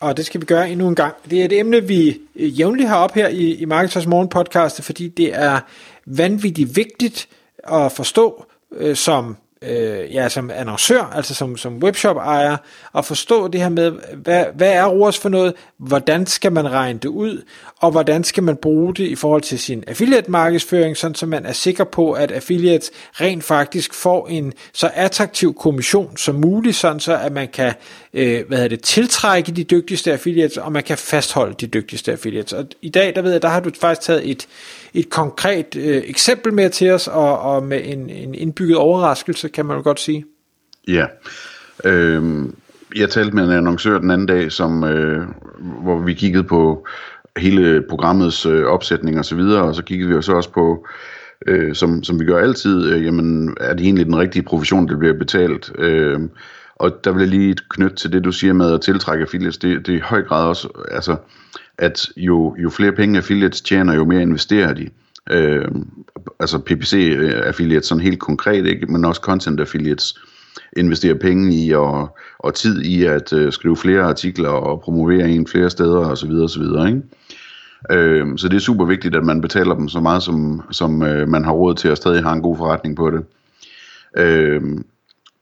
og det skal vi gøre endnu en gang. Det er et emne, vi øh, jævnligt har op her i, i Marketers Morgen podcast, fordi det er vanvittigt vigtigt at forstå øh, som øh, ja, som annoncør, altså som, som webshop-ejer, at forstå det her med, hvad, hvad er ROAS for noget, hvordan skal man regne det ud, og hvordan skal man bruge det i forhold til sin affiliate-markedsføring, sådan så man er sikker på, at affiliates rent faktisk får en så attraktiv kommission som muligt, sådan så at man kan øh, hvad hedder det, tiltrække de dygtigste affiliates, og man kan fastholde de dygtigste affiliates. Og i dag, der ved jeg, der har du faktisk taget et, et konkret øh, eksempel med til os, og, og med en, en indbygget overraskelse, kan man jo godt sige. Ja. Øh, jeg talte med en annoncør den anden dag, som, øh, hvor vi kiggede på hele programmets øh, opsætning og så videre, og så kiggede vi jo så også på, øh, som, som vi gør altid, øh, jamen er det egentlig den rigtige provision, der bliver betalt? Øh, og der vil jeg lige knytte til det, du siger med at tiltrække affiliates. Det, det er i høj grad også, altså, at jo, jo flere penge affiliates tjener, jo mere investerer de. Øh, altså PPC øh, affiliates, sådan helt konkret, ikke? men også content affiliates investerer penge i og, og tid i at øh, skrive flere artikler og promovere en flere steder osv. osv. Ikke? Øh, så det er super vigtigt, at man betaler dem så meget, som, som øh, man har råd til, at stadig har en god forretning på det. Øh,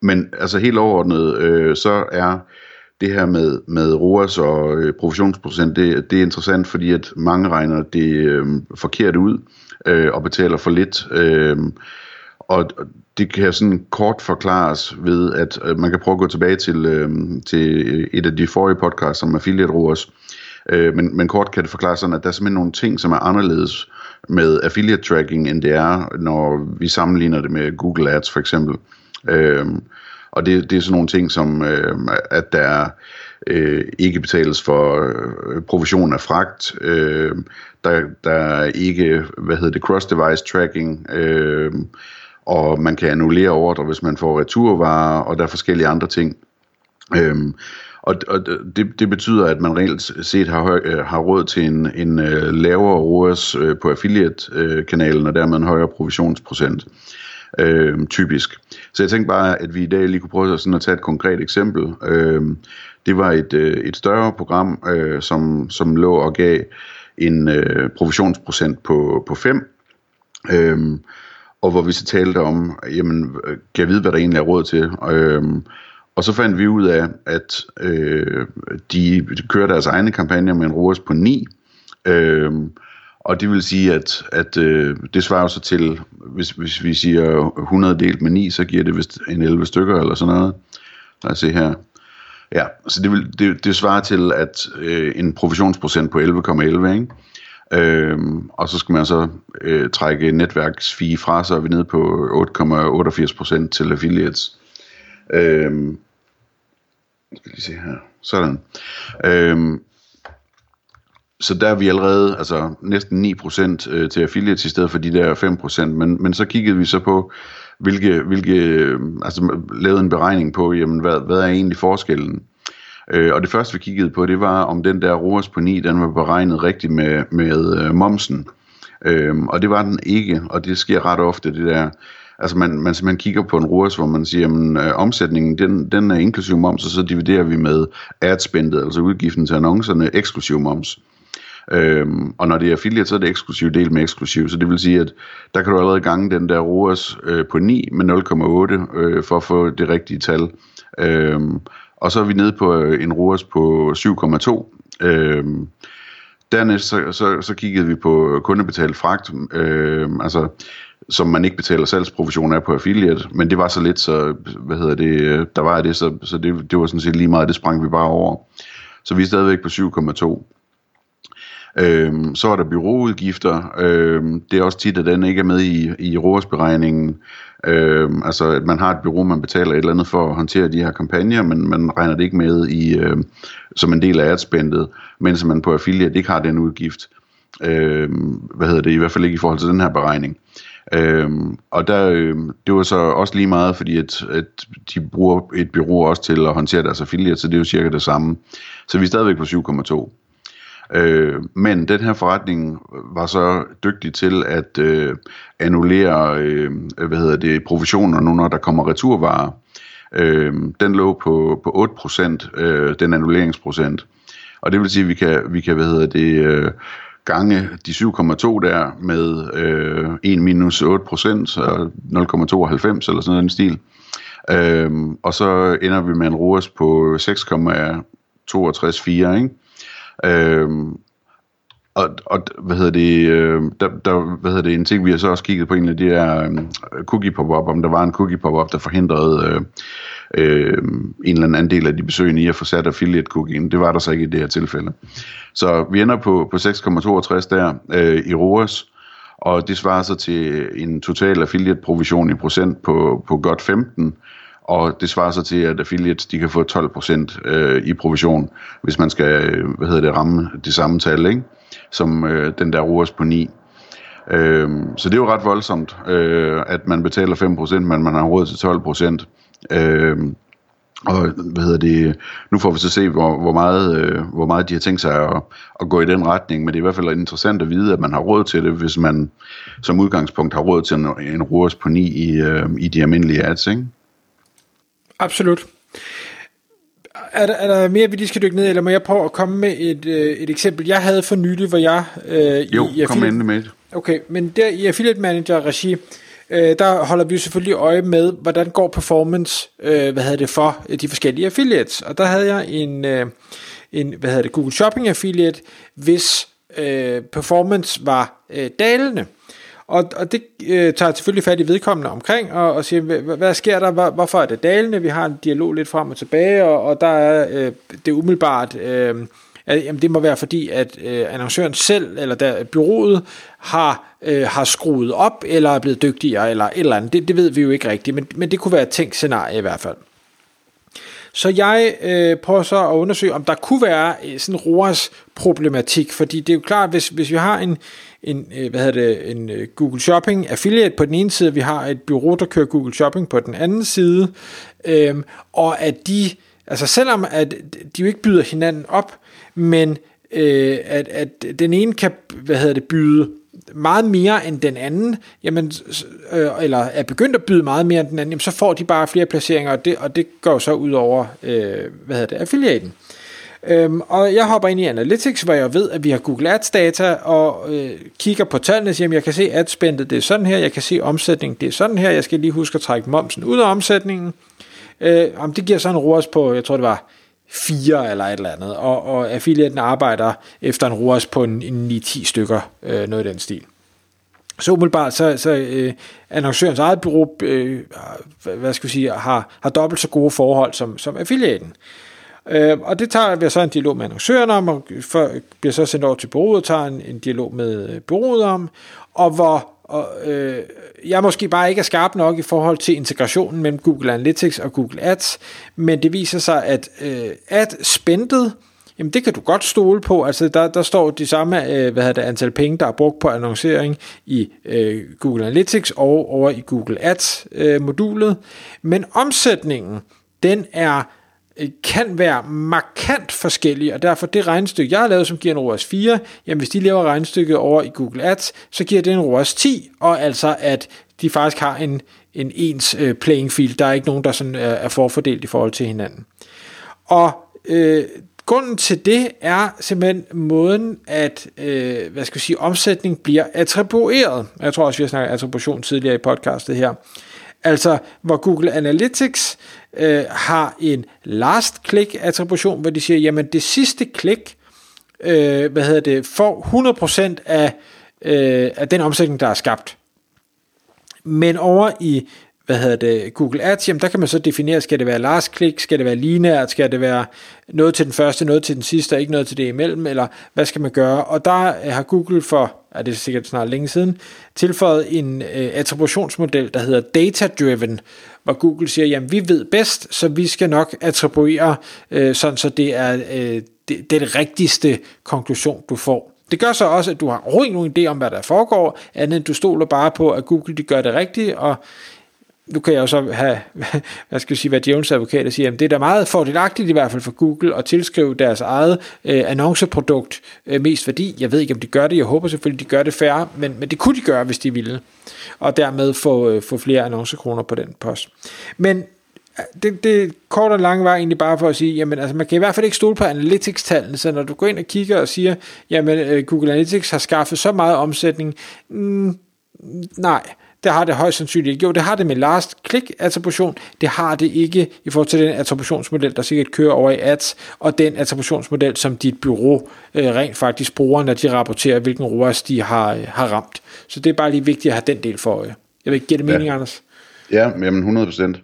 men altså helt overordnet, øh, så er det her med, med ROAS og øh, provisionsprocent, det, det er interessant, fordi at mange regner det øh, forkert ud øh, og betaler for lidt. Øh, og det kan sådan kort forklares ved, at øh, man kan prøve at gå tilbage til, øh, til et af de forrige podcasts om affiliate ROAS, øh, men, men kort kan det forklare sådan, at der er simpelthen nogle ting, som er anderledes med affiliate tracking, end det er, når vi sammenligner det med Google Ads for eksempel. Øh, og det, det er sådan nogle ting som, øh, at der øh, ikke betales for øh, provision af fragt, øh, der, der er ikke, hvad hedder det, cross-device tracking, øh, og man kan annullere ordre, hvis man får returvarer, og der er forskellige andre ting. Øhm, og, og det, det betyder, at man reelt set har, høj, øh, har råd til en, en uh, lavere ROAS uh, øh, på affiliate-kanalen, og dermed en højere provisionsprocent øh, typisk. Så jeg tænkte bare, at vi i dag lige kunne prøve sådan at tage et konkret eksempel. Øh, det var et, øh, et større program, øh, som, som lå og gav en øh, provisionsprocent på, på 5. Øh, og hvor vi så talte om, jamen, øh, kan jeg vide, hvad der egentlig er råd til? Øh, og så fandt vi ud af, at øh, de kører deres egne kampagner med en ROAS på 9. Øh, og det vil sige, at, at øh, det svarer så til, hvis, hvis vi siger 100 delt med 9, så giver det vist en 11 stykker eller sådan noget. Lad os se her. Ja, så det, vil, det, det svarer til at øh, en provisionsprocent på 11,11, ikke? Øhm, og så skal man så øh, trække netværksfee fra, så er vi nede på 8,88% til affiliates. Øhm, skal lige se her. Sådan. Øhm, så der er vi allerede altså næsten 9% øh, til affiliates i stedet for de der 5%, men, men så kiggede vi så på, hvilke, hvilke øh, altså lavede en beregning på, jamen hvad, hvad er egentlig forskellen? Øh, og det første vi kiggede på, det var om den der ROAS på 9, den var beregnet rigtigt med, med øh, momsen. Øh, og det var den ikke, og det sker ret ofte det der, altså man, man simpelthen kigger på en ROAS, hvor man siger, jamen øh, omsætningen, den, den er inklusiv moms, og så dividerer vi med adspendet, altså udgiften til annoncerne, eksklusiv moms. Øhm, og når det er affiliate, så er det eksklusiv del med eksklusiv, så det vil sige, at der kan du allerede gange den der ROAS øh, på 9 med 0,8 øh, for at få det rigtige tal. Øhm, og så er vi nede på øh, en ROAS på 7,2. Øhm, dernæst så, så, så kiggede vi på kundebetalt fragt, øh, altså som man ikke betaler salgsprovision af på affiliate, men det var så lidt, så hvad hedder det, øh, der var det, så, så det, det var sådan set lige meget, det sprang vi bare over. Så vi er stadigvæk på 7,2. Øhm, så er der byråudgifter. Øhm, det er også tit, at den ikke er med i, i ROAS-beregningen. Øhm, altså, at man har et bureau, man betaler et eller andet for at håndtere de her kampagner, men man regner det ikke med i, øh, som en del af adspændet, mens man på affiliate ikke har den udgift. Øhm, hvad hedder det? I hvert fald ikke i forhold til den her beregning. Øhm, og der, øh, det var så også lige meget, fordi at, at de bruger et bureau også til at håndtere deres affiliate, så det er jo cirka det samme. Så vi er stadigvæk på 7,2. Øh, men den her forretning var så dygtig til at øh, annullere øh, hvad hedder det, provisioner nu, når der kommer returvarer. Øh, den lå på, på 8%, øh, den annulleringsprocent. Og det vil sige, at vi kan, vi kan hvad hedder det, øh, gange de 7,2 der med øh, 1 minus 8 procent, 0,92 eller sådan en stil. Øh, og så ender vi med en ROAS på 6,62,4, ikke? Øh, og, og hvad hedder det, øh, der, der, hvad hedder det, en ting vi har så også kigget på en af de her øh, cookie pop-up, om der var en cookie pop-up, der forhindrede øh, øh, en eller anden del af de besøgende i at få sat affiliate cookien. Det var der så ikke i det her tilfælde. Så vi ender på, på 6,62 der øh, i ROAS, og det svarer så til en total affiliate provision i procent på, på godt 15, og det svarer så til, at affiliates de kan få 12% øh, i provision, hvis man skal øh, hvad hedder det, ramme det samme tal, ikke? som øh, den der ROAS på 9. Øh, så det er jo ret voldsomt, øh, at man betaler 5%, men man har råd til 12%. Øh, og hvad hedder det, nu får vi så se, hvor, hvor, meget, øh, hvor meget de har tænkt sig at, at gå i den retning, men det er i hvert fald interessant at vide, at man har råd til det, hvis man som udgangspunkt har råd til en, en ROAS på 9 i, øh, i de almindelige ads, ikke? Absolut. Er der, er der mere, vi lige skal dykke ned, eller må jeg prøve at komme med et, øh, et eksempel? Jeg havde for nylig, hvor jeg... Øh, jo, i, kom endelig med Okay, men der i Affiliate Manager regi, øh, der holder vi jo selvfølgelig øje med, hvordan går performance, øh, hvad hedder det, for øh, de forskellige affiliates. Og der havde jeg en, øh, en hvad hedder det, Google Shopping affiliate, hvis øh, performance var øh, dalende. Og, og det øh, tager selvfølgelig fat i vedkommende omkring, og, og siger, hvad, hvad sker der, hvor, hvorfor er det dalende? Vi har en dialog lidt frem og tilbage, og, og der er øh, det umiddelbart... Øh, at, jamen det må være fordi, at øh, annoncøren selv, eller der, byrådet, har, øh, har skruet op, eller er blevet dygtigere, eller et eller andet. Det, det ved vi jo ikke rigtigt, men, men det kunne være et tænkt scenarie i hvert fald. Så jeg øh, prøver så at undersøge, om der kunne være øh, sådan en ROAS problematik, fordi det er jo klart, hvis, hvis vi har en, en, øh, hvad hedder det, en øh, Google Shopping affiliate på den ene side, vi har et bureau, der kører Google Shopping på den anden side, øh, og at de, altså selvom at de jo ikke byder hinanden op, men øh, at, at den ene kan, hvad hedder det, byde meget mere end den anden, jamen, øh, eller er begyndt at byde meget mere end den anden, jamen, så får de bare flere placeringer, og det, og det går så ud over, øh, hvad hedder det, affiliaten. Øhm, og jeg hopper ind i Analytics, hvor jeg ved, at vi har Google Ads data, og øh, kigger på tallene og siger, at jeg kan se adspendet, det er sådan her, jeg kan se omsætningen, det er sådan her, jeg skal lige huske at trække momsen ud af omsætningen. Øh, om det giver sådan en ROAS på, jeg tror det var 4 eller et eller andet, og, og affiliaten arbejder efter en ROAS på en, en 9-10 stykker, øh, noget i den stil. Så umiddelbart, så, så øh, annoncørens eget bureau, øh, hvad skal vi sige, har, har dobbelt så gode forhold som, som affiliaten. Øh, og det tager vi så en dialog med annoncøren om, og for, bliver så sendt over til bureauet og tager en, en dialog med øh, bureauet om, og hvor og, øh, jeg måske bare ikke er skarp nok i forhold til integrationen mellem Google Analytics og Google Ads, men det viser sig, at øh, ad-spendet, jamen det kan du godt stole på, altså der, der står de samme øh, hvad det, antal penge, der er brugt på annoncering i øh, Google Analytics og over i Google Ads øh, modulet, men omsætningen, den er Øh, kan være markant forskellige, og derfor det regnestykke, jeg har lavet, som giver en ROAS 4, jamen hvis de laver regnestykket over i Google Ads, så giver det en ROAS 10, og altså at de faktisk har en, en ens øh, playing field. Der er ikke nogen, der sådan er, er forfordelt i forhold til hinanden. Og øh, grunden til det er simpelthen måden, at øh, hvad skal jeg sige, omsætning bliver attribueret. Jeg tror også, vi har snakket attribution tidligere i podcastet her. Altså, hvor Google Analytics øh, har en last click attribution, hvor de siger, jamen det sidste klik, øh, hvad hedder det, får 100% af, øh, af den omsætning, der er skabt. Men over i hvad hedder det, Google Ads, jamen der kan man så definere, skal det være last click, skal det være lineært, skal det være noget til den første, noget til den sidste, og ikke noget til det imellem, eller hvad skal man gøre? Og der øh, har Google for, er det sikkert snart længe siden, tilføjet en øh, attributionsmodel, der hedder Data Driven, hvor Google siger, jamen vi ved bedst, så vi skal nok attribuere, øh, sådan så det er, øh, det, rigtigste konklusion, du får. Det gør så også, at du har overhovedet ikke nogen idé om, hvad der foregår, andet end du stoler bare på, at Google de gør det rigtigt, og nu kan jeg jo så have, hvad skal jeg sige, hvad Jones advokater siger, at det er da meget fordelagtigt i hvert fald for Google at tilskrive deres eget øh, annonceprodukt øh, mest værdi. Jeg ved ikke, om de gør det, jeg håber selvfølgelig, de gør det færre, men, men det kunne de gøre, hvis de ville, og dermed få, øh, få flere annoncekroner på den post. Men øh, det, det kort og lange var egentlig bare for at sige, jamen altså man kan i hvert fald ikke stole på analytics-tallene, så når du går ind og kigger og siger, jamen øh, Google Analytics har skaffet så meget omsætning, mm, nej, det har det højst sandsynligt ikke. Jo, det har det med last click attribution, det har det ikke i forhold til den attributionsmodel, der sikkert kører over i ads, og den attributionsmodel, som dit bureau øh, rent faktisk bruger, når de rapporterer, hvilken ROAS de har, øh, har ramt. Så det er bare lige vigtigt at have den del for øje. Jeg vil ikke give det mening, Ja. Anders. Ja, jamen 100 procent.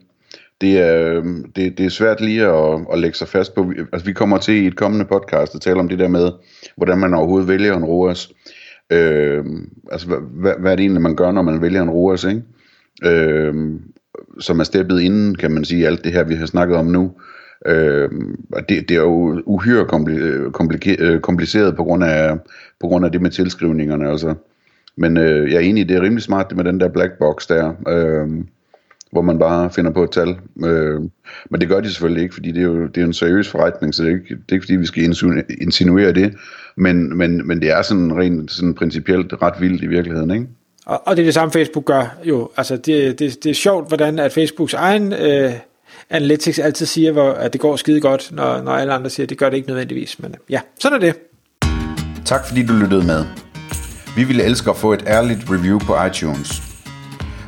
Det er, det, det er svært lige at, at lægge sig fast på. Altså, vi kommer til i et kommende podcast at tale om det der med, hvordan man overhovedet vælger en ROAS. Øh, altså, hvad, hvad er det egentlig, man gør, når man vælger en ROAS, ikke? Øh, som er steppet inden, kan man sige, alt det her, vi har snakket om nu. Øh, og det, det er jo uhyre kompli- øh, kompliceret på grund, af, på grund af det med tilskrivningerne. Altså. Men øh, jeg er enig, det er rimelig smart det med den der black box der. Øh, hvor man bare finder på et tal. Øh, men det gør de selvfølgelig ikke, fordi det er jo det er en seriøs forretning, så det er ikke, det er ikke fordi, vi skal insinuere det. Men, men, men det er sådan rent sådan principielt ret vildt i virkeligheden, ikke? Og, og det er det samme, Facebook gør jo. Altså, det, det, det er sjovt, hvordan at Facebooks egen øh, analytics altid siger, hvor, at det går skide godt, når, når alle andre siger, at det gør det ikke nødvendigvis. Men ja, sådan er det. Tak fordi du lyttede med. Vi ville elske at få et ærligt review på iTunes.